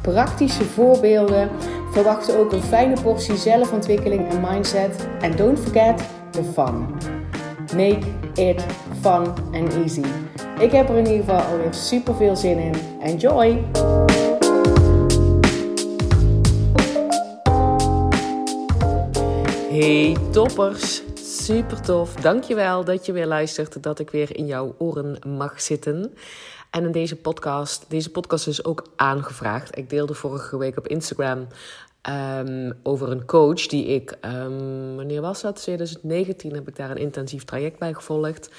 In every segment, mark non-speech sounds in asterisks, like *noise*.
praktische voorbeelden. Verwacht ook een fijne portie zelfontwikkeling en mindset. En don't forget the fun. Make it fun and easy. Ik heb er in ieder geval alweer super veel zin in. Enjoy! Hey toppers! Super tof. Dankjewel dat je weer luistert, dat ik weer in jouw oren mag zitten. En in deze podcast, deze podcast is ook aangevraagd. Ik deelde vorige week op Instagram Um, over een coach die ik, um, wanneer was dat? 2019 heb ik daar een intensief traject bij gevolgd.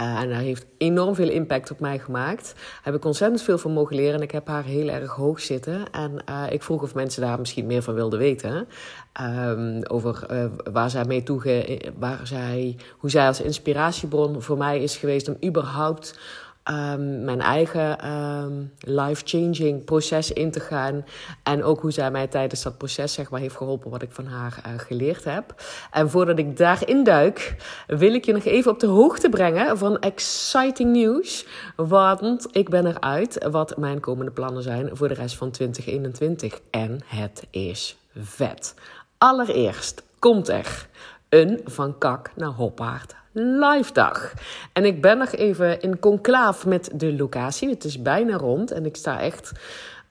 Uh, en dat heeft enorm veel impact op mij gemaakt. Daar heb ik ontzettend veel van mogen leren en ik heb haar heel erg hoog zitten. En uh, ik vroeg of mensen daar misschien meer van wilden weten. Um, over uh, waar zij mee toege, waar zij, hoe zij als inspiratiebron voor mij is geweest om überhaupt um, mijn eigen um, life-changing proces in te gaan. En ook hoe zij mij tijdens dat proces zeg maar, heeft geholpen wat ik van haar uh, geleerd heb. En voordat ik daarin duik, wil ik je nog even op de hoogte brengen van exciting news. Want ik ben eruit wat mijn komende plannen zijn voor de rest van 2021. En het is vet. Allereerst komt er een van kak naar hoppaard live dag. En ik ben nog even in conclaaf met de locatie. Het is bijna rond en ik sta echt...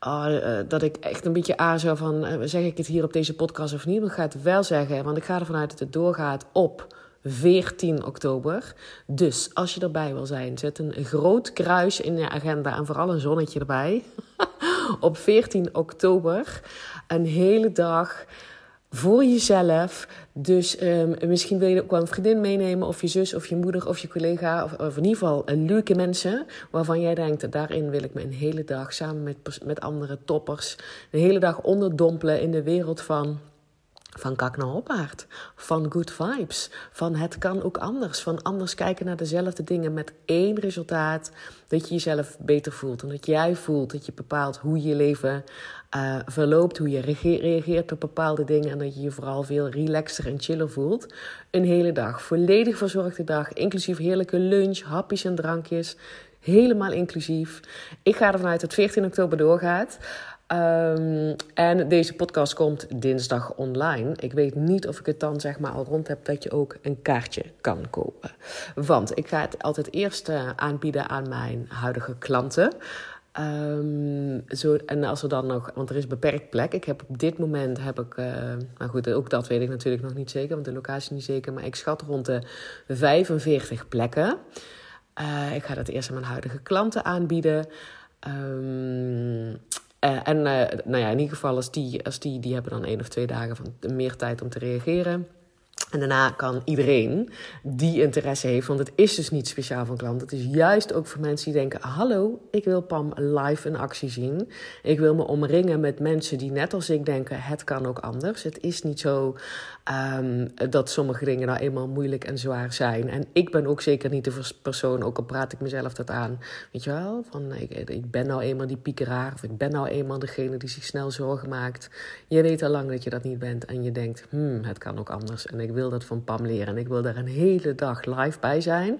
Uh, dat ik echt een beetje aarzel van... Uh, zeg ik het hier op deze podcast of niet? Maar ik ga het wel zeggen, want ik ga ervan uit dat het doorgaat op 14 oktober. Dus als je erbij wil zijn, zet een groot kruis in je agenda en vooral een zonnetje erbij. *laughs* op 14 oktober, een hele dag voor jezelf. Dus um, misschien wil je ook wel een vriendin meenemen, of je zus, of je moeder, of je collega, of, in ieder geval een leuke mensen waarvan jij denkt: daarin wil ik me een hele dag samen met, met andere toppers, een hele dag onderdompelen in de wereld van van kak naar. Van good vibes. Van het kan ook anders. Van anders kijken naar dezelfde dingen met één resultaat. Dat je jezelf beter voelt. En dat jij voelt dat je bepaalt hoe je leven uh, verloopt. Hoe je reageert op bepaalde dingen. En dat je je vooral veel relaxer en chiller voelt. Een hele dag. Volledig verzorgde dag. Inclusief heerlijke lunch, hapjes en drankjes. Helemaal inclusief. Ik ga ervan uit dat 14 oktober doorgaat. Um, en deze podcast komt dinsdag online. Ik weet niet of ik het dan zeg maar al rond heb dat je ook een kaartje kan kopen. Want ik ga het altijd eerst uh, aanbieden aan mijn huidige klanten. Um, zo, en als er dan nog, want er is beperkt plek. Ik heb op dit moment heb ik, uh, goed, ook dat weet ik natuurlijk nog niet zeker, want de locatie niet zeker. Maar ik schat rond de 45 plekken. Uh, ik ga dat eerst aan mijn huidige klanten aanbieden. Um, uh, en nou ja, in ieder geval, als die, als die, die hebben dan één of twee dagen van meer tijd om te reageren. En daarna kan iedereen die interesse heeft, want het is dus niet speciaal voor klanten. Het is juist ook voor mensen die denken: Hallo, ik wil Pam live in actie zien. Ik wil me omringen met mensen die net als ik denken: Het kan ook anders. Het is niet zo um, dat sommige dingen nou eenmaal moeilijk en zwaar zijn. En ik ben ook zeker niet de persoon, ook al praat ik mezelf dat aan. Weet je wel, van ik, ik ben nou eenmaal die piekeraar, of ik ben nou eenmaal degene die zich snel zorgen maakt. Je weet al lang dat je dat niet bent en je denkt: Hmm, het kan ook anders. En ik wil dat van Pam leren. En ik wil daar een hele dag live bij zijn.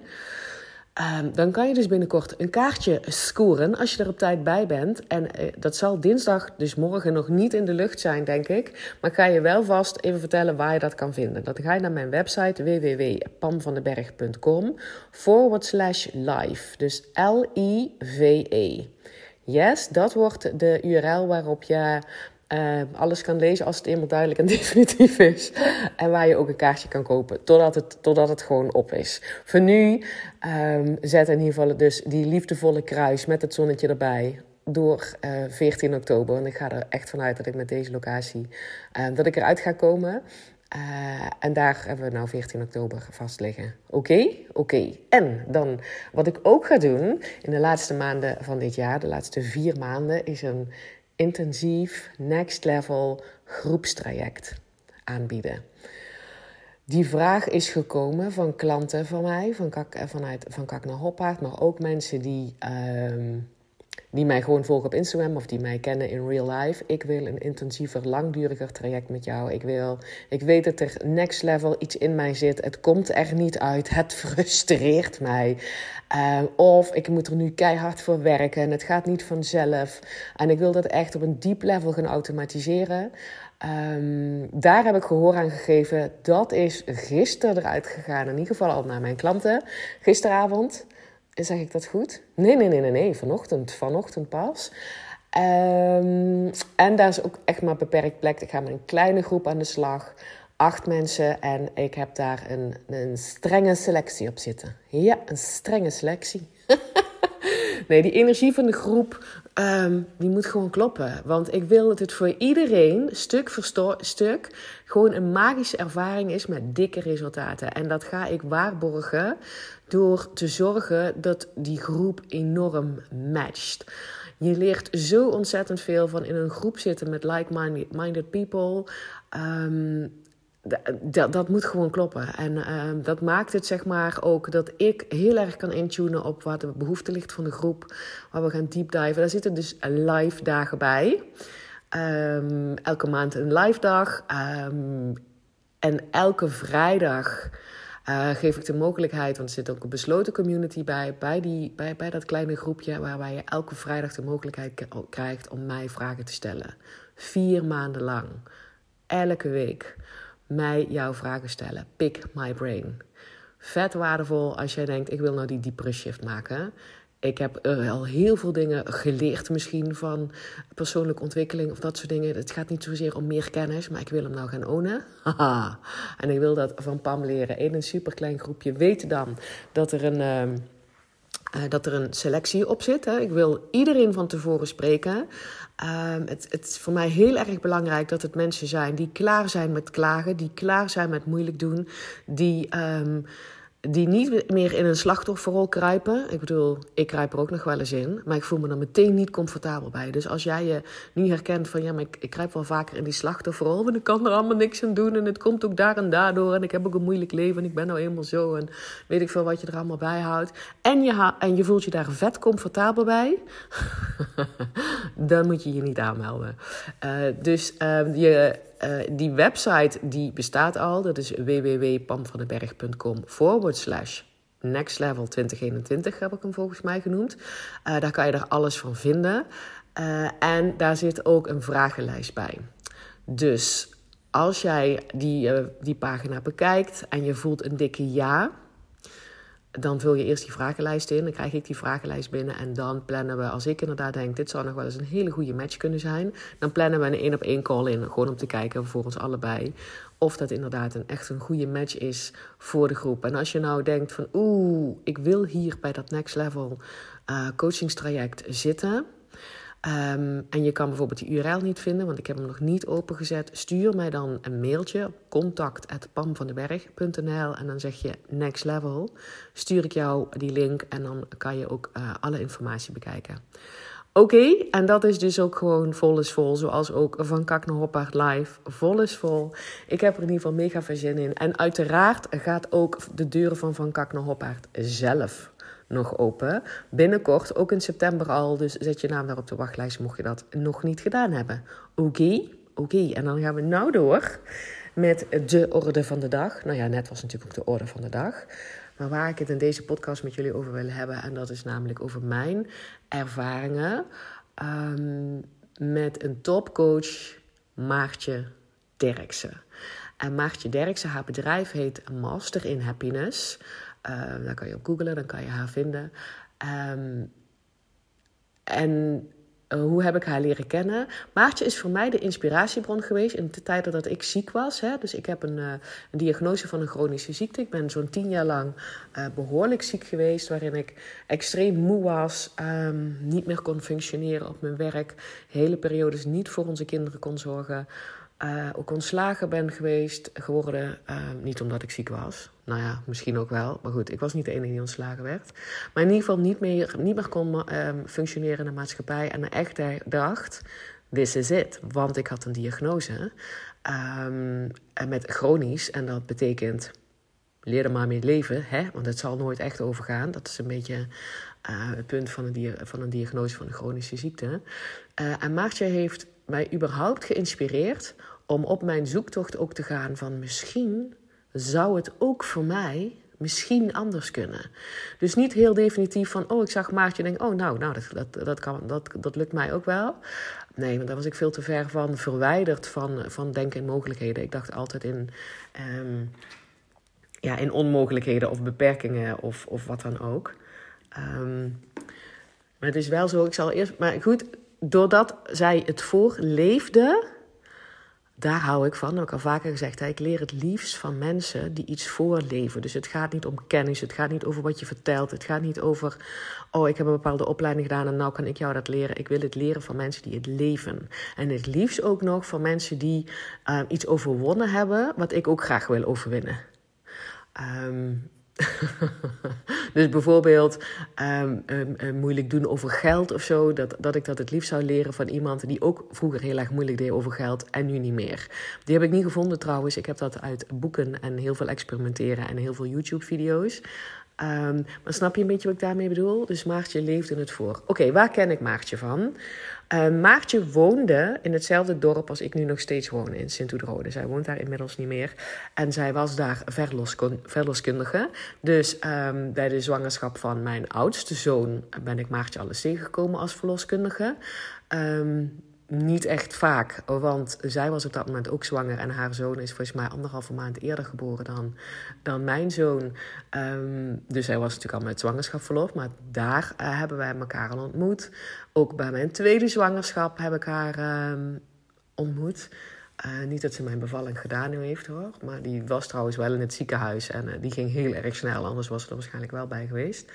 Um, dan kan je dus binnenkort een kaartje scoren als je er op tijd bij bent. En uh, dat zal dinsdag, dus morgen, nog niet in de lucht zijn, denk ik. Maar ik ga je wel vast even vertellen waar je dat kan vinden. Dan ga je naar mijn website www.pamvandenberg.com forward slash live. Dus L-I-V-E. Yes, dat wordt de URL waarop je uh, alles kan lezen als het eenmaal duidelijk en *laughs* definitief is. En waar je ook een kaartje kan kopen, totdat het, totdat het gewoon op is. Voor nu um, zet in ieder geval dus die liefdevolle kruis met het zonnetje erbij door uh, eh, 14 oktober. En ik ga er echt vanuit dat ik met deze locatie, uh, dat ik eruit ga komen. Uh, en daar hebben we nou 14 oktober vast liggen. Oké? Oké. En dan, wat ik ook ga doen in de laatste maanden van dit jaar, de laatste vier maanden, is een intensief next level groepstraject aanbieden. die vraag is gekomen van klanten van mij, van Kak, vanuit van Kak naar Hoppaard, maar ook mensen die, ehm, die mij gewoon volgen op Instagram of die mij kennen in real life. Ik wil een intensiever, langduriger traject met jou. Ik, wil, ik weet dat er next level iets in mij zit. Het komt er niet uit. Het frustreert mij. Uh, of ik moet er nu keihard voor werken en het gaat niet vanzelf. En ik wil dat echt op een diep level gaan automatiseren. Um, daar heb ik gehoor aan gegeven. Dat is gisteren eruit gegaan. In ieder geval al naar mijn klanten. Gisteravond. Zeg ik dat goed? Nee, nee, nee, nee, nee. Vanochtend. Vanochtend pas. Um, en daar is ook echt maar beperkt plek. Ik ga met een kleine groep aan de slag. Acht mensen. En ik heb daar een, een strenge selectie op zitten. Ja, een strenge selectie. *laughs* nee, die energie van de groep, um, die moet gewoon kloppen. Want ik wil dat het voor iedereen, stuk voor stuk, gewoon een magische ervaring is met dikke resultaten. En dat ga ik waarborgen door te zorgen dat die groep enorm matcht. Je leert zo ontzettend veel van in een groep zitten met like-minded people. Um, dat, dat moet gewoon kloppen. En uh, dat maakt het zeg maar ook dat ik heel erg kan intunen op wat de behoefte ligt van de groep. Waar we gaan deep diven. Daar zitten dus live dagen bij. Um, elke maand een live dag. Um, en elke vrijdag uh, geef ik de mogelijkheid, want er zit ook een besloten community bij, bij, die, bij, bij dat kleine groepje, waarbij je elke vrijdag de mogelijkheid krijgt om mij vragen te stellen. Vier maanden lang. Elke week mij jouw vragen stellen. Pick my brain. Vet waardevol als jij denkt, ik wil nou die diepere shift maken. Ik heb al heel veel dingen geleerd, misschien van persoonlijke ontwikkeling of dat soort dingen. Het gaat niet zozeer om meer kennis, maar ik wil hem nou gaan ownen. Haha. En ik wil dat van Pam leren. In een superklein groepje. Weet dan dat er een. Uh, dat er een selectie op zit. Hè. Ik wil iedereen van tevoren spreken. Um, het, het, is voor mij heel erg belangrijk dat het mensen zijn die klaar zijn met klagen, die klaar zijn met moeilijk doen, die um, die niet meer in een slachtofferrol kruipen. Ik bedoel, ik kruip er ook nog wel eens in, maar ik voel me er meteen niet comfortabel bij. Dus als jij je nu herkent van ja, maar ik, ik kruip wel vaker in die slachtofferrol, want ik kan er allemaal niks aan doen en het komt ook daar en daardoor en ik heb ook een moeilijk leven en ik ben nou eenmaal zo en weet ik veel wat je er allemaal bij houdt. En je, en je voelt je daar vet comfortabel bij, *laughs* dan moet je je niet aanmelden. Uh, dus uh, je uh, die website die bestaat al. Dat is www.pamvandenberg.com forward slash Next Level 2021 heb ik hem volgens mij genoemd. Uh, daar kan je er alles van vinden. Uh, en daar zit ook een vragenlijst bij. Dus als jij die, die pagina bekijkt en je voelt een dikke ja dan vul je eerst die vragenlijst in. Dan krijg ik die vragenlijst binnen. En dan plannen we, als ik inderdaad denk, dit zou nog wel eens een hele goede match kunnen zijn. Dan plannen we een één op één call in. Gewoon om te kijken voor ons allebei. Of dat inderdaad een, echt een goede match is voor de groep. En als je nou denkt van oeh, ik wil hier bij dat next level uh, coachingstraject zitten. Um, en je kan bijvoorbeeld die URL niet vinden, want ik heb hem nog niet opengezet. Stuur mij dan een mailtje op contact.pamvandenberg.nl en dan zeg je next level. Stuur ik jou die link en dan kan je ook uh, alle informatie bekijken. Oké, en dat is dus ook gewoon vol is vol, zoals ook van Kak Hoppaard live. Vol is vol. Ik heb er in ieder geval mega veel zin in. En uiteraard gaat ook de deuren van Van Kak naar Hoppaard zelf nog open. Binnenkort, ook in september al. Dus zet je naam daar op de wachtlijst mocht je dat nog niet gedaan hebben. Oké, oké. En dan gaan we nou door met de orde van de dag. Nou ja, net was natuurlijk ook de orde van de dag. Maar waar ik het in deze podcast met jullie over wil hebben. En dat is namelijk over mijn ervaringen um, met een topcoach, Maartje Derksen. En Maartje Derksen, haar bedrijf heet Master in Happiness. Um, dan kan je op googlen, dan kan je haar vinden. Um, en uh, hoe heb ik haar leren kennen? Maartje is voor mij de inspiratiebron geweest in de tijd dat ik ziek was. Hè? Dus ik heb een, uh, een diagnose van een chronische ziekte. Ik ben zo'n tien jaar lang uh, behoorlijk ziek geweest, waarin ik extreem moe was, um, niet meer kon functioneren op mijn werk, hele periodes niet voor onze kinderen kon zorgen uh, ook ontslagen ben geweest, geworden. Uh, niet omdat ik ziek was. Nou ja, misschien ook wel. Maar goed, ik was niet de enige die ontslagen werd. Maar in ieder geval niet meer, niet meer kon uh, functioneren in de maatschappij. En echt dacht, this is it. Want ik had een diagnose um, met chronisch. En dat betekent, leer er maar mee leven. Hè? Want het zal nooit echt overgaan. Dat is een beetje uh, het punt van een, van een diagnose van een chronische ziekte. En Maartje heeft mij überhaupt geïnspireerd om op mijn zoektocht ook te gaan van misschien zou het ook voor mij misschien anders kunnen. Dus niet heel definitief van, oh, ik zag Maartje en denk, oh, nou, nou dat, dat, dat, kan, dat, dat lukt mij ook wel. Nee, want daar was ik veel te ver van verwijderd van, van denken in mogelijkheden. Ik dacht altijd in, um, ja, in onmogelijkheden of beperkingen of, of wat dan ook. Um, maar het is wel zo, ik zal eerst, maar goed, doordat zij het voorleefde daar hou ik van. Dat heb ik al vaker gezegd. Ik leer het liefst van mensen die iets voorleven. Dus het gaat niet om kennis. Het gaat niet over wat je vertelt. Het gaat niet over. Oh, ik heb een bepaalde opleiding gedaan en nou kan ik jou dat leren. Ik wil het leren van mensen die het leven. En het liefst ook nog van mensen die uh, iets overwonnen hebben. Wat ik ook graag wil overwinnen. Um, *laughs* dus bijvoorbeeld um, um, moeilijk doen over geld of zo. Dat, dat ik dat het liefst zou leren van iemand die ook vroeger heel erg moeilijk deed over geld en nu niet meer. Die heb ik niet gevonden trouwens. Ik heb dat uit boeken en heel veel experimenteren en heel veel YouTube-video's. Um, maar snap je een beetje wat ik daarmee bedoel? Dus Maartje leefde het voor. Oké, waar ken ik Maartje van? Uh, Maartje woonde in hetzelfde dorp als ik nu nog steeds woon, in Sint-Oedrade. Zij woont daar inmiddels niet meer. En zij was daar verloskundige. Dus um, bij de zwangerschap van mijn oudste zoon ben ik Maartje alles tegengekomen als verloskundige. Um, niet echt vaak, want zij was op dat moment ook zwanger en haar zoon is volgens mij anderhalve maand eerder geboren dan, dan mijn zoon. Um, dus hij was natuurlijk al met zwangerschapsverlof, maar daar uh, hebben wij elkaar al ontmoet. Ook bij mijn tweede zwangerschap heb ik haar um, ontmoet. Uh, niet dat ze mijn bevalling gedaan heeft hoor, maar die was trouwens wel in het ziekenhuis en uh, die ging heel erg snel, anders was ze er waarschijnlijk wel bij geweest.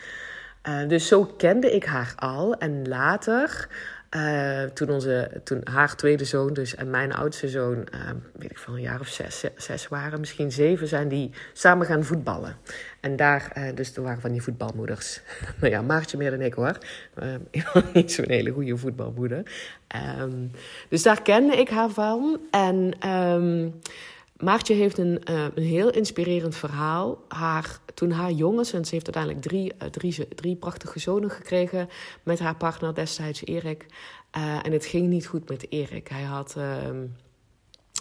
Dus zo kende ik haar al. En later uh, toen, onze, toen haar tweede zoon dus en mijn oudste zoon, uh, weet ik van een jaar of zes, zes waren, misschien zeven, zijn die samen gaan voetballen. En daar, uh, dus toen waren van die voetbalmoeders. *laughs* nou ja, Maartje meer dan ik hoor. *laughs* niet zo'n hele goede voetbalmoeder. Um, dus daar kende ik haar van. En Maartje heeft een, uh, een heel inspirerend verhaal. Haar, toen haar jongens, en ze heeft uiteindelijk drie, uh, drie, drie prachtige zonen gekregen met haar partner destijds Erik. Uh, en het ging niet goed met Erik. Hij had, ehm,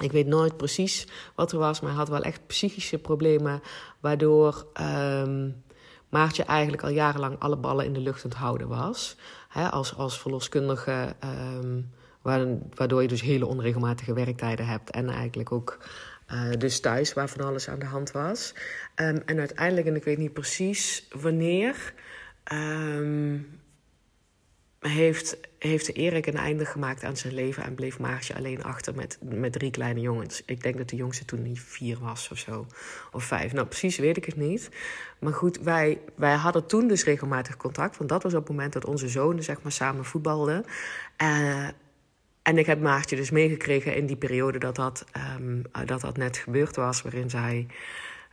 ik weet nooit precies wat er was, maar hij had wel echt psychische problemen. Waardoor um, Maartje eigenlijk al jarenlang alle ballen in de lucht aan houden was. Als, als verloskundige, um, waardoor je dus hele onregelmatige werktijden hebt en eigenlijk ook uh, dus thuis, waar van alles aan de hand was. Um, en uiteindelijk, en ik weet niet precies wanneer, um, heeft, heeft Erik een einde gemaakt aan zijn leven en bleef Maartje alleen achter met, met drie kleine jongens. Ik denk dat de jongste toen niet vier was of zo, of vijf. Nou, precies weet ik het niet. Maar goed, wij, wij hadden toen dus regelmatig contact, want dat was op het moment dat onze zonen zeg maar samen voetbalden. Uh, en ik heb Maartje dus meegekregen in die periode dat dat, um, dat, dat net gebeurd was, waarin zij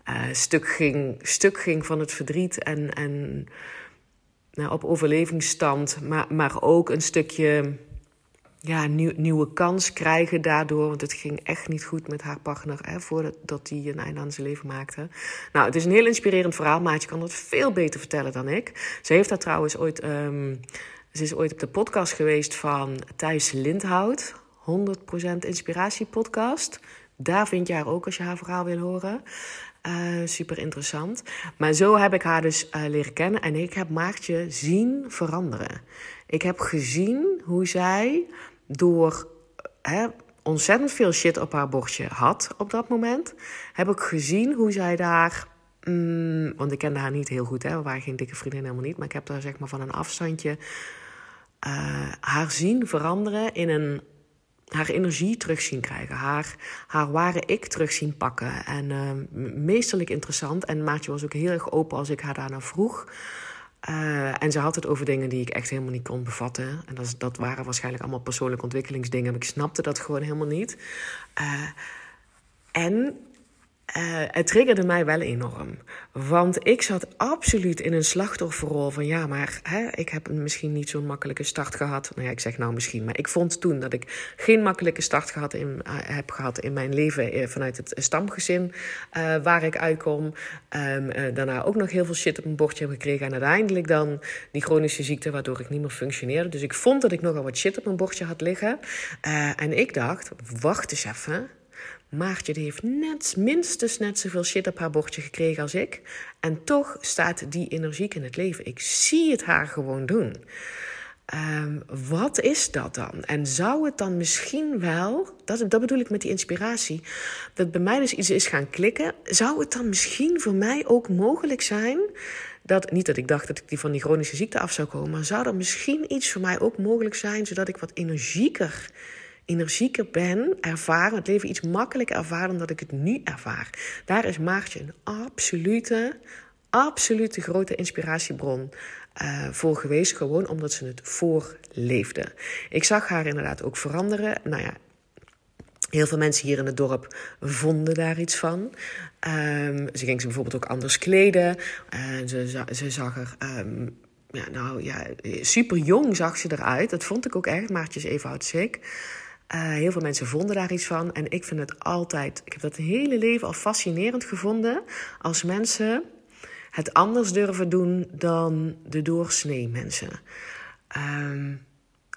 uh, stuk, ging, stuk ging van het verdriet en, en nou, op overlevingsstand, maar, maar ook een stukje ja, nieuw, nieuwe kans krijgen daardoor. Want het ging echt niet goed met haar partner hè, voordat hij een einde aan zijn leven maakte. Nou, het is een heel inspirerend verhaal. Maatje kan dat veel beter vertellen dan ik. Ze heeft daar trouwens ooit um, ze is ooit op de podcast geweest van Thijs Lindhout. 100% Inspiratie podcast. Daar vind je haar ook als je haar verhaal wil horen. Uh, super interessant. Maar zo heb ik haar dus uh, leren kennen en ik heb Maartje zien veranderen. Ik heb gezien hoe zij door hè, ontzettend veel shit op haar bordje had op dat moment, heb ik gezien hoe zij daar Mm, want ik kende haar niet heel goed, hè. we waren geen dikke vriendin helemaal niet. Maar ik heb daar zeg maar van een afstandje uh, haar zien veranderen in een. haar energie terug zien krijgen. Haar, haar ware ik terug zien pakken. En uh, meesterlijk interessant. En Maatje was ook heel erg open als ik haar daarna vroeg. Uh, en ze had het over dingen die ik echt helemaal niet kon bevatten. En dat, dat waren waarschijnlijk allemaal persoonlijke ontwikkelingsdingen. Maar ik snapte dat gewoon helemaal niet. En uh, het triggerde mij wel enorm. Want ik zat absoluut in een slachtofferrol van ja, maar hè, ik heb misschien niet zo'n makkelijke start gehad. Nou ja, ik zeg nou misschien, maar ik vond toen dat ik geen makkelijke start gehad in, uh, heb gehad in mijn leven uh, vanuit het stamgezin waar ik uitkom. Um, daarna ook nog heel veel shit op mijn bordje heb gekregen en uiteindelijk dan die chronische ziekte waardoor ik niet meer functioneerde. Dus ik vond dat ik nogal wat shit op mijn bordje had liggen. en ik dacht, wacht eens even Maartje die heeft net, minstens net zoveel shit op haar bordje gekregen als ik. En toch staat die energiek in het leven. Ik zie het haar gewoon doen. Um, wat is dat dan? En zou het dan misschien wel, dat, dat bedoel ik met die inspiratie, dat bij mij dus iets is gaan klikken. Zou het dan misschien voor mij ook mogelijk zijn dat, niet dat ik dacht dat ik die van die chronische ziekte af zou komen, maar zou er misschien iets voor mij ook mogelijk zijn, zodat ik wat energieker energieker ben, ervaren, het leven iets makkelijker ervaren dan dat ik het nu ervaar. Daar is Maartje een absolute, absolute grote inspiratiebron uh, voor geweest. Gewoon omdat ze het voorleefde. Ik zag haar inderdaad ook veranderen. Nou ja, Heel veel mensen hier in het dorp vonden daar iets van. Um, ze ging ze bijvoorbeeld ook anders kleden. Uh, ze, ze zag er um, ja, nou, ja, super jong zag ze eruit. Dat vond ik ook echt. Even oud ziek. Uh, heel veel mensen vonden daar iets van. En ik vind het altijd, ik heb dat hele leven al fascinerend gevonden. Als mensen het anders durven doen dan de doorsnee mensen.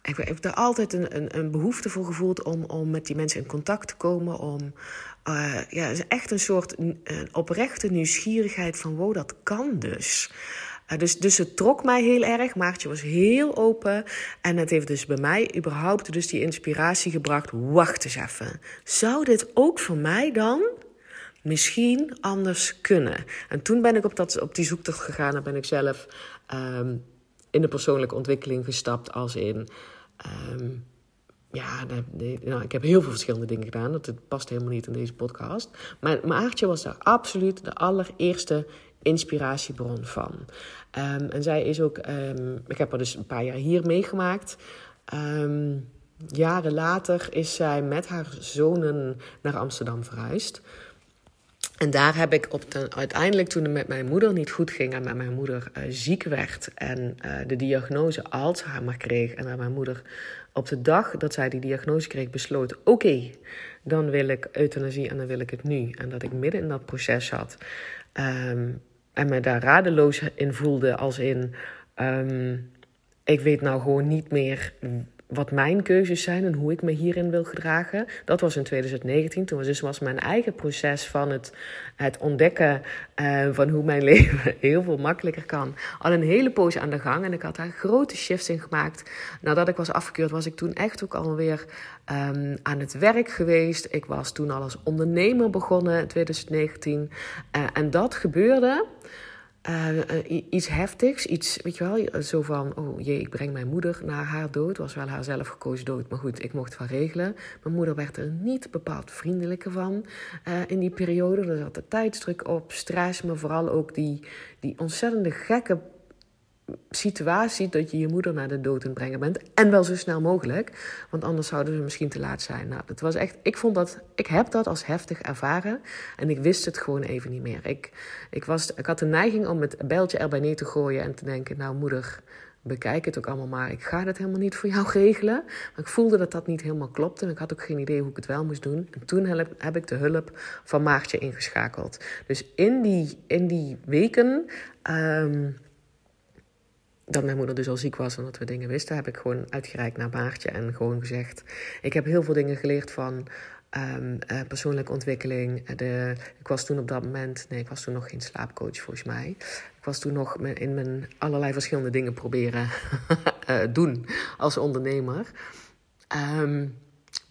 Ik, ik, heb daar altijd een, een, een, behoefte voor gevoeld om, om met die mensen in contact te komen. Om uh, ja, echt een soort een oprechte nieuwsgierigheid van wow, dat kan dus. Uh, dus, dus het trok mij heel erg. Maartje was heel open. En het heeft dus bij mij überhaupt dus die inspiratie gebracht. Wacht eens even. Zou dit ook voor mij dan misschien anders kunnen? En toen ben ik op, dat, op die zoektocht gegaan. En ben ik zelf um, in de persoonlijke ontwikkeling gestapt. Als in... Um, ja, nou, ik heb heel veel verschillende dingen gedaan. Dat past helemaal niet in deze podcast. Maar Maartje was daar absoluut de allereerste inspiratiebron van. Um, en zij is ook, um, ik heb haar dus een paar jaar hier meegemaakt. Um, jaren later is zij met haar zonen naar Amsterdam verhuisd. En daar heb ik op de, uiteindelijk, toen het met mijn moeder niet goed ging en met mijn moeder uh, ziek werd en uh, de diagnose Alzheimer kreeg, en dat mijn moeder op de dag dat zij die diagnose kreeg besloot: oké, dan wil ik euthanasie en dan wil ik het nu. En dat ik midden in dat proces zat. En me daar radeloos in voelde, als in: um, ik weet nou gewoon niet meer wat mijn keuzes zijn en hoe ik me hierin wil gedragen. Dat was in 2019. Toen was dus was mijn eigen proces van het, het ontdekken uh, van hoe mijn *laughs* leven heel veel makkelijker kan. Al een hele poos aan de gang en ik had daar grote shifts in gemaakt. Nadat ik was afgekeurd, was ik toen echt ook alweer um, aan het werk geweest. Ik was toen al als ondernemer begonnen in 2019. Uh, en dat gebeurde. Uh, iets heftigs, iets, weet je wel, zo van, oh jee, ik breng mijn moeder naar haar dood. Was wel haar zelf gekozen dood, maar goed, ik mocht wel regelen. Mijn moeder werd er niet bepaald vriendelijker van uh, in die periode. Er zat de tijdsdruk op, stress, maar vooral ook die, die ontzettende gekke situatie dat je je moeder naar de dood aan brengen bent. En wel zo snel mogelijk, want anders zouden ze misschien te laat zijn. Nou, dat was echt, ik vond dat, ik heb dat als heftig ervaren en ik wist het gewoon even niet meer. Ik, ik, was, ik had de neiging om het bijltje erbij neer te gooien en te denken, nou moeder, bekijk het ook allemaal maar. Ik ga dat helemaal niet voor jou *laughs* regelen. Maar ik voelde dat dat niet helemaal klopte en ik had ook geen idee hoe ik het wel moest doen. En toen heb, ik de hulp van Maartje ingeschakeld. Dus in die, in die weken... Um, dat mijn moeder dus al ziek was en dat we dingen wisten, heb ik gewoon uitgereikt naar Maartje en gewoon gezegd: Ik heb heel veel dingen geleerd van um, uh, persoonlijke ontwikkeling. De, ik was toen op dat moment, nee, ik was toen nog geen slaapcoach volgens mij. Ik was toen nog in mijn allerlei verschillende dingen proberen uh, *laughs* doen als ondernemer. Um,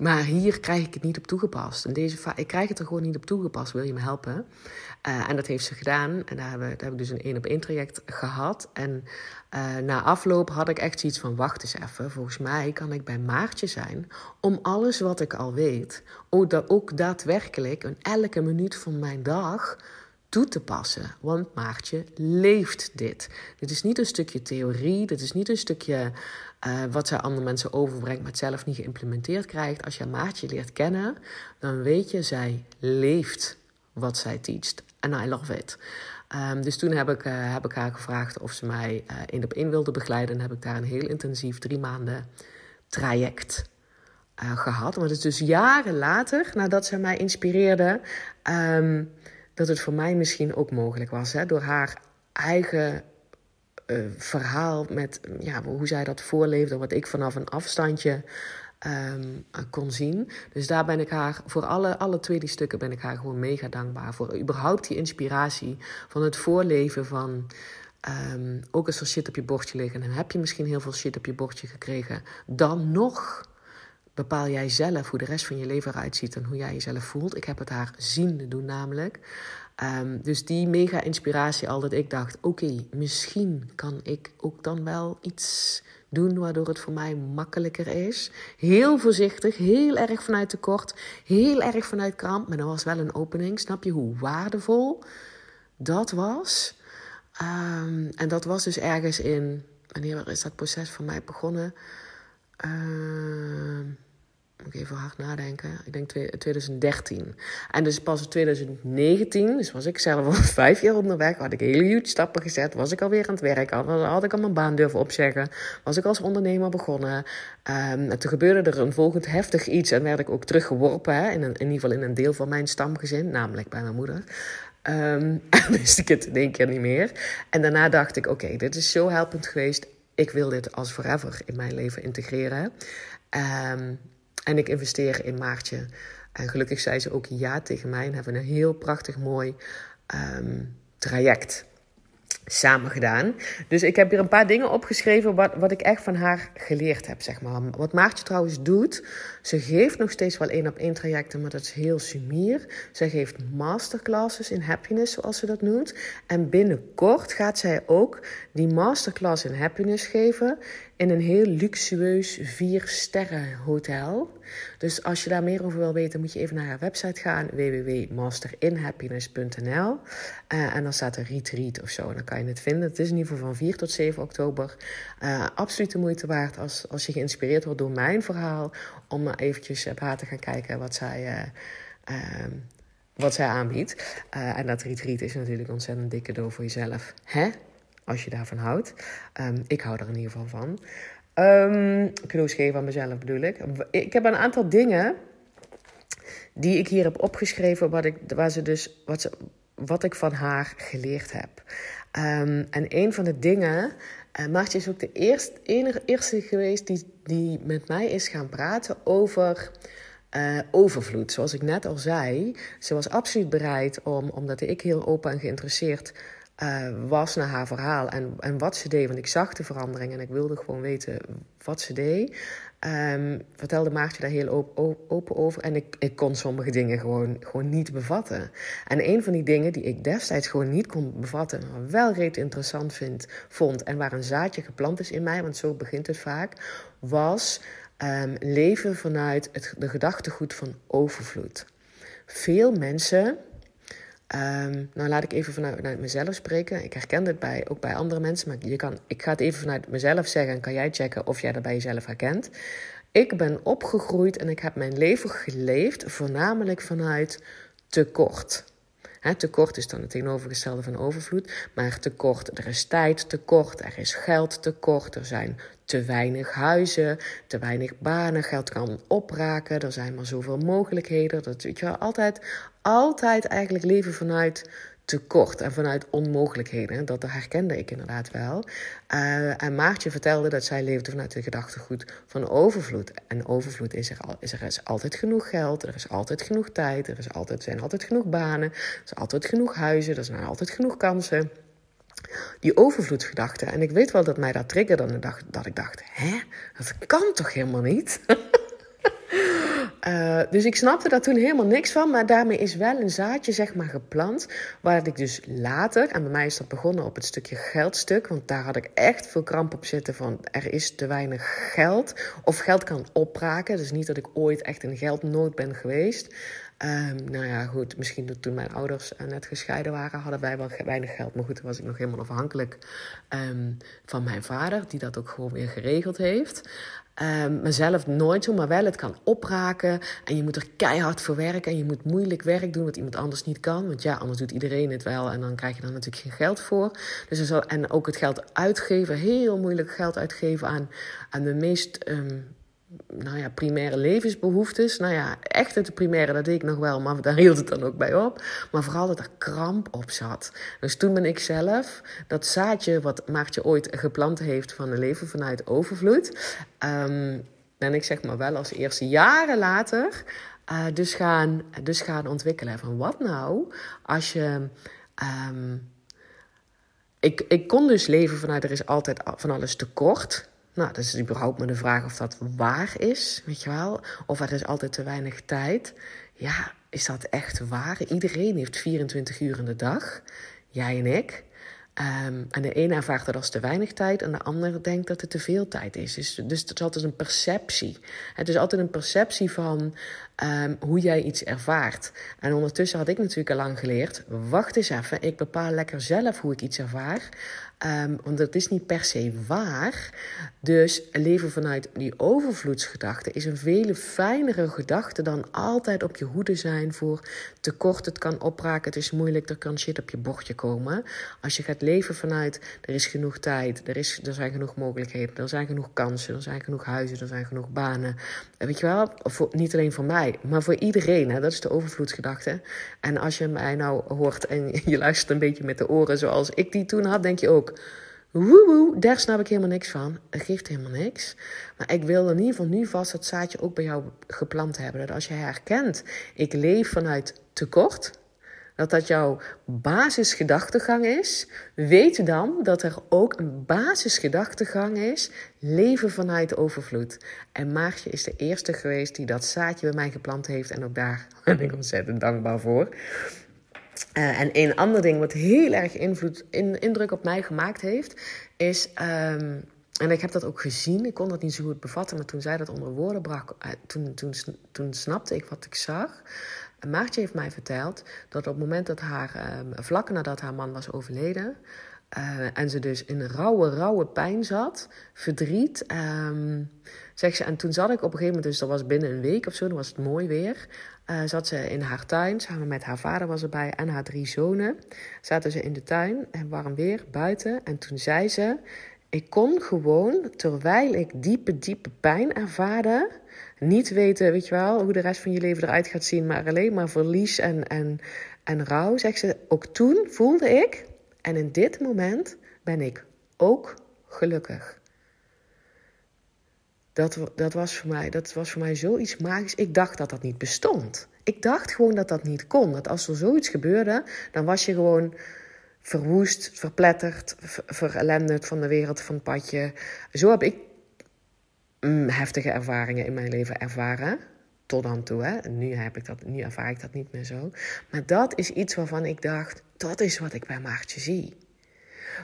maar hier krijg ik het niet op toegepast. Deze ik krijg het er gewoon niet op toegepast. Wil je me helpen? Uh, en dat heeft ze gedaan. En daar, hebben, daar heb ik dus een één op één traject gehad. En uh, na afloop had ik echt zoiets van: wacht eens even. Volgens mij kan ik bij Maartje zijn om alles wat ik al weet, ook, ook daadwerkelijk in elke minuut van mijn dag toe te passen. Want Maartje leeft dit. Dit is niet een stukje theorie, dit is niet een stukje uh, wat zij andere mensen overbrengt, maar het zelf niet geïmplementeerd krijgt. Als je Maartje leert kennen, dan weet je, zij leeft wat zij teacht. En I love it. Ehm, dus toen heb ik, uh, heb ik haar gevraagd of ze mij uh, één op één wilde begeleiden. En heb ik daar een heel intensief drie maanden traject gehad. Maar het is dus jaren later, nadat ze mij inspireerde, um, dat het voor mij misschien ook mogelijk was. Hè, door haar eigen uh, verhaal met ja, hoe zij dat voorleefde, wat ik vanaf een afstandje um, kon zien. Dus daar ben ik haar, voor alle, alle twee die stukken ben ik haar gewoon mega dankbaar voor. Überhaupt die inspiratie van het voorleven van... Um, ook als er shit op je bordje liggen en heb je misschien heel veel shit op je bordje gekregen, dan nog bepaal jij zelf hoe de rest van je leven eruit ziet en hoe jij jezelf voelt. Ik heb het haar zien doen namelijk. Um, dus die mega inspiratie al dat ik dacht, oké, misschien kan ik ook dan wel iets doen waardoor het voor mij makkelijker is. Heel voorzichtig, heel erg vanuit tekort, heel erg vanuit kramp, maar er was wel een opening. Snap je hoe waardevol dat was? Um, en dat was dus ergens in, wanneer is dat proces voor mij begonnen? Uh, moet ik even hard nadenken. Ik denk 2013. En dus pas in 2019, dus was ik zelf al *laughs* vijf jaar onderweg, had ik hele huge stappen gezet. Was ik alweer aan het werk, had, ik al mijn baan durven opzeggen. Was ik als ondernemer begonnen. Um, en toen gebeurde er een volgend heftig iets en werd ik ook teruggeworpen. In, een, in ieder geval in een deel van mijn stamgezin, namelijk bij mijn moeder. Um, *laughs* en wist ik het in één keer niet meer. En daarna dacht ik, oké, dit is zo helpend geweest. Ik wil dit als forever in mijn leven integreren. Um, en ik investeer in Maartje. En gelukkig zei ze ook ja tegen mij en hebben een heel prachtig mooi um, traject samen gedaan. Dus ik heb hier een paar dingen opgeschreven wat, wat ik echt van haar geleerd heb, zeg maar. Wat Maartje trouwens doet, ze geeft nog steeds wel één op één trajecten, maar dat is heel sumier. Ze geeft masterclasses in happiness, zoals ze dat noemt. En binnenkort gaat zij ook die masterclass in happiness geven in een heel luxueus vier sterren hotel. Dus als je daar meer over wil weten, moet je even naar haar website gaan: www.masterinhappiness.nl. Uh, en dan staat er retreat of zo. En dan kan je het vinden. Het is in ieder geval van 4 tot 7 oktober. Uh, absoluut de moeite waard als, als je geïnspireerd wordt door mijn verhaal. Om maar eventjes op haar te gaan kijken wat zij. Uh, wat zij aanbiedt. en dat retreat is natuurlijk ontzettend dikke cadeau voor jezelf. Hè? Als je daarvan houdt. Um, ik hou er in ieder geval van. Um, geven aan mezelf bedoel ik. Ik heb een aantal dingen die ik hier heb opgeschreven, wat, ik, waar ze dus, wat, ze, wat ik van haar geleerd heb. Um, en een van de dingen, uh, Maartje is ook de eerste, enige, eerste geweest die, die met mij is gaan praten over uh, overvloed. Zoals ik net al zei, ze was absoluut bereid om, omdat ik heel open en geïnteresseerd uh, was naar haar verhaal en, en wat ze deed. Want ik zag de verandering en ik wilde gewoon weten wat ze deed. Um, vertelde Maartje daar heel open, open over. En ik, ik kon sommige dingen gewoon, gewoon niet bevatten. En een van die dingen die ik destijds gewoon niet kon bevatten, maar wel reet interessant vind, vond en waar een zaadje geplant is in mij, want zo begint het vaak, was um, leven vanuit het, de gedachtegoed van overvloed. Veel mensen Um, nou, laat ik even vanuit, mezelf spreken. Ik herken dit bij, ook bij andere mensen, maar je kan, ik ga het even vanuit mezelf zeggen en kan jij checken of jij dat bij jezelf herkent. Ik ben opgegroeid en ik heb mijn leven geleefd voornamelijk vanuit tekort. He, tekort is dan het tegenovergestelde van overvloed. Maar tekort, er is tijd tekort, er is geld tekort, er zijn te weinig huizen, te weinig banen, geld kan opraken, er zijn maar zoveel mogelijkheden. Dat weet je wel, altijd, altijd eigenlijk leven vanuit tekort en vanuit onmogelijkheden. Dat herkende ik inderdaad wel. Uh, en Maartje vertelde dat zij leefde vanuit de gedachtegoed van overvloed. En overvloed is er, al, is er is altijd genoeg geld, er is altijd genoeg tijd, er is altijd, zijn altijd genoeg banen, er is altijd genoeg huizen, er zijn altijd genoeg kansen. Die overvloedsgedachte. En ik weet wel dat mij dat triggerde. En dat ik dacht, hè, dat kan toch helemaal niet? Uh, *laughs* dus ik snapte daar toen helemaal niks van. Maar daarmee is wel een zaadje zeg maar geplant. Waar ik dus later, en bij mij is dat begonnen op het stukje geldstuk. Want daar had ik echt veel kramp op zitten van er is te weinig geld. Of geld kan opraken. Dus niet dat ik ooit echt in geldnood ben geweest. Um, nou ja, goed, misschien toen mijn ouders uh, net gescheiden waren, hadden wij wel weinig geld. Maar goed, toen was ik nog helemaal afhankelijk um, van mijn vader, die dat ook gewoon weer geregeld heeft. Um, mezelf nooit zo, maar wel het kan opraken. En je moet er keihard voor werken. En je moet moeilijk werk doen wat iemand anders niet kan. Want ja, anders doet iedereen het wel. En dan krijg je daar natuurlijk geen geld voor. Dus er en ook het geld uitgeven, heel moeilijk geld uitgeven aan, aan de meest. Nou ja, primaire levensbehoeftes. Nou ja, echt het primaire, dat deed ik nog wel, maar daar hield het dan ook bij op. Maar vooral dat er kramp op zat. Dus toen ben ik zelf dat zaadje wat Maartje ooit geplant heeft van een leven vanuit overvloed. Um, ben ik zeg maar wel als eerste jaren later uh, dus, gaan, dus gaan ontwikkelen. Van wat nou als je. Um, ik, ik kon dus leven vanuit er is altijd van alles tekort. Nou, dat is überhaupt maar de vraag of dat waar is, weet je wel. Of er is altijd te weinig tijd. Ja, is dat echt waar? Iedereen heeft 24 uur in de dag. Jij en ik. Um, en de ene ervaart dat als te weinig tijd en de ander denkt dat het te veel tijd is. Dus, dus het is altijd een perceptie. Het is altijd een perceptie van um, hoe jij iets ervaart. En ondertussen had ik natuurlijk al lang geleerd: wacht eens even, ik bepaal lekker zelf hoe ik iets ervaar. Um, want dat is niet per se waar. Dus leven vanuit die overvloedsgedachte is een veel fijnere gedachte dan altijd op je hoede zijn voor tekort. Het kan opraken, het is moeilijk, er kan shit op je bordje komen. Als je gaat leven vanuit er is genoeg tijd, er, is, er zijn genoeg mogelijkheden, er zijn genoeg kansen, er zijn genoeg huizen, er zijn genoeg banen. Weet je wel, niet alleen voor mij, maar voor iedereen. Hè? Dat is de overvloedsgedachte. En als je mij nou hoort en je luistert een beetje met de oren zoals ik die toen had, denk je ook Woewoe, daar snap ik helemaal niks van. Het geeft helemaal niks. Maar ik wil in ieder geval nu vast het zaadje ook bij jou geplant hebben. Dat als je herkent, ik leef vanuit tekort. Dat dat jouw basisgedachtegang is. Weet dan dat er ook een basisgedachtegang is. Leven vanuit overvloed. En Maartje is de eerste geweest die dat zaadje bij mij geplant heeft. En ook daar *laughs* ben ik ontzettend dankbaar voor. Uh, en een ander ding wat heel erg invloed, in, indruk op mij gemaakt heeft, is. Um, en ik heb dat ook gezien, ik kon dat niet zo goed bevatten, maar toen zij dat onder woorden brak, uh, toen, toen, toen snapte ik wat ik zag. Maartje heeft mij verteld dat op het moment dat haar, um, vlak nadat haar man was overleden, uh, en ze dus in rauwe, rauwe pijn zat, verdriet. Um, ze, en toen zat ik op een gegeven moment, dus dat was binnen een week of zo, dan was het mooi weer. Uh, zat ze in haar tuin, samen met haar vader was erbij en haar drie zonen. Zaten ze in de tuin en warm weer buiten. En toen zei ze: Ik kon gewoon, terwijl ik diepe, diepe pijn ervaarde, niet weten, weet je wel, hoe de rest van je leven eruit gaat zien, maar alleen maar verlies en, en, en rouw. Zegt ze: Ook toen voelde ik, en in dit moment ben ik ook gelukkig. Dat, dat, was voor mij, dat was voor mij zoiets magisch. Ik dacht dat dat niet bestond. Ik dacht gewoon dat dat niet kon. Dat als er zoiets gebeurde, dan was je gewoon verwoest, verpletterd, verelenderd van de wereld, van het padje. Zo heb ik mm, heftige ervaringen in mijn leven ervaren. Tot dan toe. Hè. Nu, heb ik dat, nu ervaar ik dat niet meer zo. Maar dat is iets waarvan ik dacht, dat is wat ik bij Maartje zie.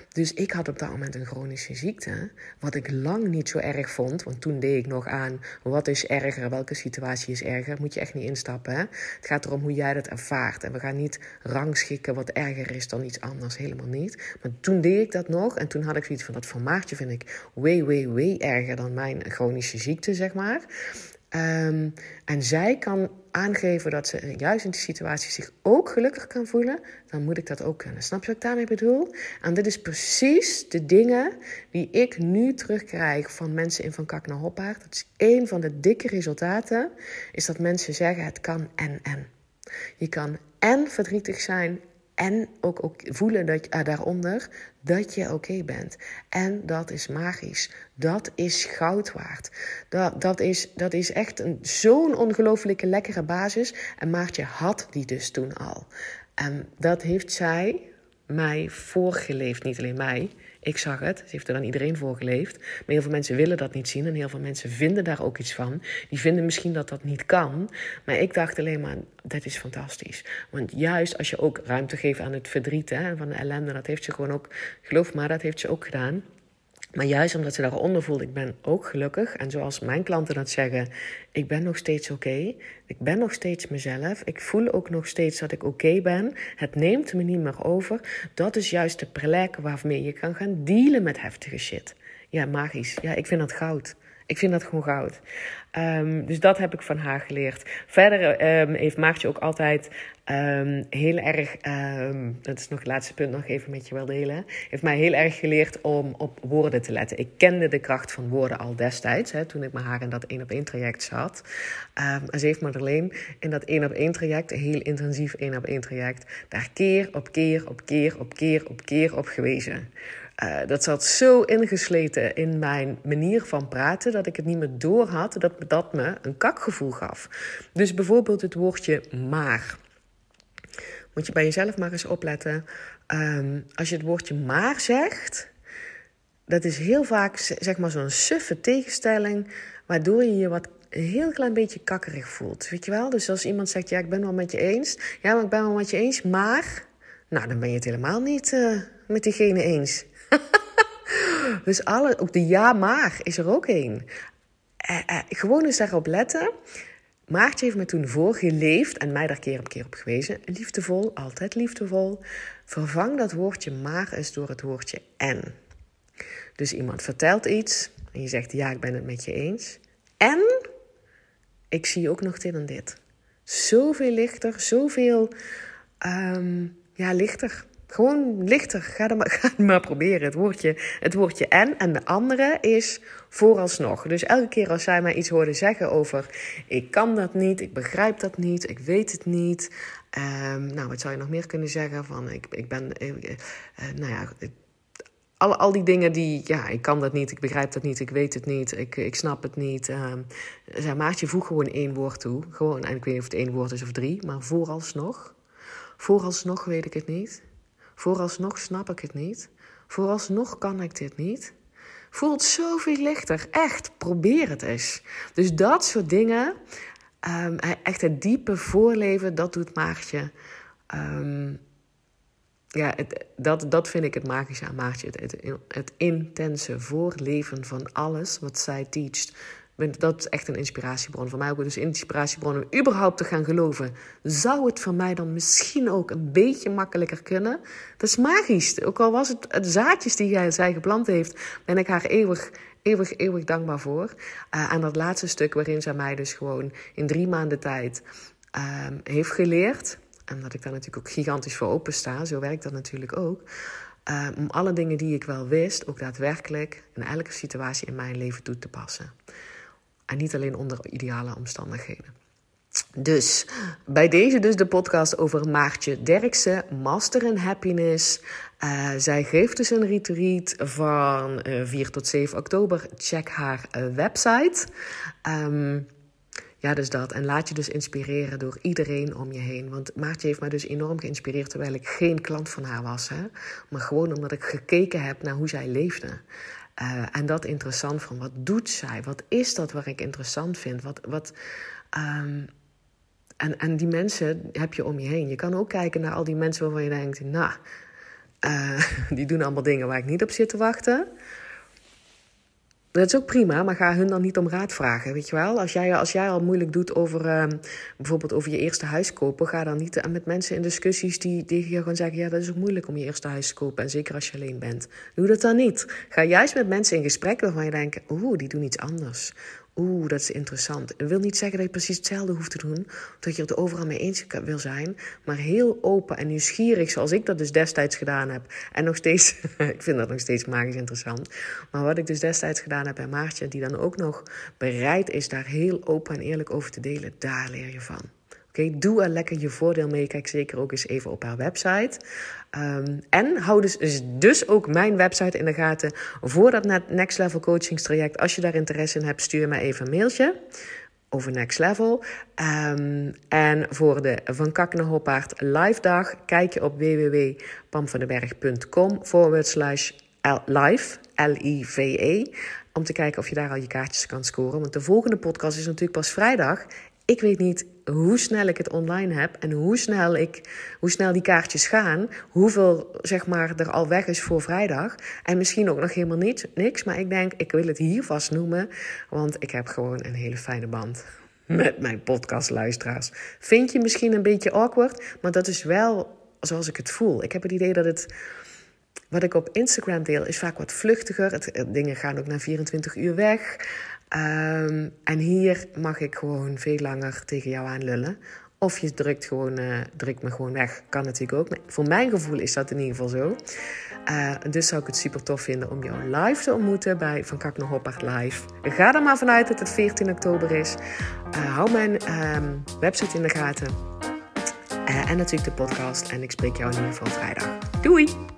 Dus ik had op dat moment een chronische ziekte, wat ik lang niet zo erg vond. Want toen deed ik nog aan, wat is erger, welke situatie is erger. Moet je echt niet instappen. Hè? Het gaat erom hoe jij dat ervaart. En we gaan niet rangschikken wat erger is dan iets anders, helemaal niet. Maar toen deed ik dat nog en toen had ik zoiets van, dat van Maartje vind ik way, way, way erger dan mijn chronische ziekte, zeg maar. Um, en zij kan aangeven dat ze juist in die situatie zich ook gelukkig kan voelen, dan moet ik dat ook kunnen. Snap je wat ik daarmee bedoel? En dit is precies de dingen die ik nu terugkrijg van mensen in Van Kak naar Hoppaard. Dat is een van de dikke resultaten, is dat mensen zeggen het kan en en. Je kan en verdrietig zijn en ook, ook voelen dat, uh, daaronder dat je oké bent. En dat is magisch. Dat is goud waard. Dat, dat, is, dat is echt zo'n ongelooflijke lekkere basis. En Maartje had die dus toen al. En dat heeft zij mij voorgeleefd. Niet alleen mij. Ik zag het. Ze heeft er aan iedereen voor geleefd. Maar heel veel mensen willen dat niet zien. En heel veel mensen vinden daar ook iets van. Die vinden misschien dat dat niet kan. Maar ik dacht alleen maar, dat is fantastisch. Want juist als je ook ruimte geeft aan het verdriet hè, van de ellende. Dat heeft ze gewoon ook, geloof maar, dat heeft ze ook gedaan. Maar juist omdat ze daaronder voelt, ik ben ook gelukkig. En zoals mijn klanten dat zeggen, ik ben nog steeds oké. Ik ben nog steeds mezelf. Ik voel ook nog steeds dat ik oké ben. Het neemt me niet meer over. Dat is juist de plek waarmee je kan gaan dealen met heftige shit. Ja, magisch. Ja, ik vind dat goud. Ik vind dat gewoon goud. Um, dus dat heb ik van haar geleerd. Verder um, heeft Maartje ook altijd um, heel erg, dat is nog het laatste punt nog even met je wil delen, heeft mij heel erg geleerd om op woorden te letten. Ik kende de kracht van woorden al destijds, hè, toen ik met haar in dat één op één traject zat. en ze heeft alleen in dat één op één traject, een heel intensief één op één traject, daar keer op keer op keer op keer op keer op gewezen. Uh, dat zat zo ingesleten in mijn manier van praten dat ik het niet meer door had dat dat me een kakgevoel gaf. Dus bijvoorbeeld het woordje maar. Moet je bij jezelf maar eens opletten. Um, als je het woordje maar zegt, dat is heel vaak zeg maar zo'n suffe tegenstelling, waardoor je je wat een heel klein beetje kakkerig voelt. Weet je wel? Dus als iemand zegt, ja, ik ben wel met je eens. Ja, maar ik ben wel met je eens, maar... Nou, dan ben je het helemaal niet uh, met diegene eens. *laughs* dus alle, ook de ja maar is er ook een. Eh, eh, gewoon eens daarop letten. Maartje heeft me toen voorgeleefd en mij daar keer op keer op gewezen. Liefdevol, altijd liefdevol. Vervang dat woordje maar eens door het woordje en. Dus iemand vertelt iets en je zegt ja, ik ben het met je eens. En ik zie ook nog dit en dit. Zoveel lichter, zoveel um, ja, lichter. Gewoon lichter. Ga *laughs* het maar, maar proberen. Het woordje, het woordje en. En de andere is vooralsnog. Dus elke keer als zij mij iets hoorde zeggen over... ik kan dat niet, ik begrijp dat niet, ik weet het niet. Um, nou, wat zou je nog meer kunnen zeggen? Van, ik, ik ben... Uh, uh, nou ja... Al, al die dingen die, ja, ik kan dat niet, ik begrijp dat niet, ik weet het niet, ik, ik snap het niet. Um, zei Maartje, voeg gewoon één woord toe. Gewoon, en ik weet niet of het één woord is of drie, maar vooralsnog. Vooralsnog weet ik het niet. Vooralsnog snap ik het niet. Vooralsnog kan ik dit niet. Voelt zoveel lichter. Echt, probeer het eens. Dus dat soort dingen, um, echt het diepe voorleven, dat doet Maartje. Um, ja, het, dat, dat vind ik het magische aan Maartje. Het, het, het intense voorleven van alles wat zij teacht dat is echt een inspiratiebron voor mij. Ook dus een inspiratiebron om überhaupt te gaan geloven. Zou het voor mij dan misschien ook een beetje makkelijker kunnen? Dat is magisch. Ook al was het, het zaadjes die zij geplant heeft, ben ik haar eeuwig, eeuwig, eeuwig dankbaar voor. Uh, aan dat laatste stuk waarin zij mij dus gewoon in drie maanden tijd uh, heeft geleerd. En dat ik daar natuurlijk ook gigantisch voor open sta. Zo werkt dat natuurlijk ook. Uh, om alle dingen die ik wel wist, ook daadwerkelijk in elke situatie in mijn leven toe te passen. En niet alleen onder ideale omstandigheden. Dus bij deze dus de podcast over Maartje Derksen, Master in Happiness. Uh, zij geeft dus een retreat van uh, eh, 4 tot 7 oktober. Check haar uh, website. Um, ja, dus dat. En laat je dus inspireren door iedereen om je heen. Want Maartje heeft mij dus enorm geïnspireerd terwijl ik geen klant van haar was. Hè? Maar gewoon omdat ik gekeken heb naar hoe zij leefde. Uh, en dat interessant van wat doet zij? Wat is dat waar ik interessant vind? Wat, wat, um, en, en die mensen heb je om je heen. Je kan ook kijken naar al die mensen waarvan je denkt: Nou, uh, *laughs* die doen allemaal dingen waar ik niet op zit te wachten. Dat is ook prima, maar ga hun dan niet om raad vragen, weet je wel? Als jij, als jij al moeilijk doet over uh, bijvoorbeeld over je eerste huis kopen, ga dan niet met mensen in discussies die, die je gewoon zeggen: ja, dat is ook moeilijk om je eerste huis te kopen, en zeker als je alleen bent. Doe dat dan niet. Ga juist met mensen in gesprek waarvan je denkt: oeh, die doen iets anders. Oeh, dat is interessant. Dat wil niet zeggen dat je precies hetzelfde hoeft te doen, dat je het overal mee eens wil zijn, maar heel open en nieuwsgierig, zoals ik dat dus destijds gedaan heb. En nog steeds, *laughs* ik vind dat nog steeds magisch interessant. Maar wat ik dus destijds gedaan heb bij Maartje, die dan ook nog bereid is daar heel open en eerlijk over te delen, daar leer je van. Oké, doe er lekker je voordeel mee. Kijk zeker ook eens even op haar website. Um, en hou dus, dus ook mijn website in de gaten voor dat Next Level coachingstraject. Als je daar interesse in hebt, stuur mij even een mailtje over Next Level. Um, en voor de Van Kak naar Hoppaard live dag kijk je op www.pamvandenberg.com forward slash live, L-I-V-E. Om te kijken of je daar al je kaartjes kan scoren. Want de volgende podcast is natuurlijk pas vrijdag. Ik weet niet hoe snel ik het online heb en hoe snel, ik, hoe snel die kaartjes gaan. Hoeveel zeg maar, er al weg is voor vrijdag. En misschien ook nog helemaal niet, niks. Maar ik denk, ik wil het hier vast noemen. Want ik heb gewoon een hele fijne band met mijn podcastluisteraars. Vind je misschien een beetje awkward, maar dat is wel zoals ik het voel. Ik heb het idee dat het. Wat ik op Instagram deel is vaak wat vluchtiger. Dingen gaan ook na 24 uur weg. Ehm, en hier mag ik gewoon veel langer tegen jou aan lullen. Of je drukt, gewoon, uh, drukt me gewoon weg. Kan natuurlijk ook. Maar voor mijn gevoel is dat in ieder geval zo. Uh, dus zou ik het super tof vinden om jou live te ontmoeten bij Van Kak naar Live. Ga er maar vanuit dat het 14 oktober is. Uh, hou mijn um, website in de gaten. en natuurlijk de podcast. En ik spreek jou in ieder geval vrijdag. Doei!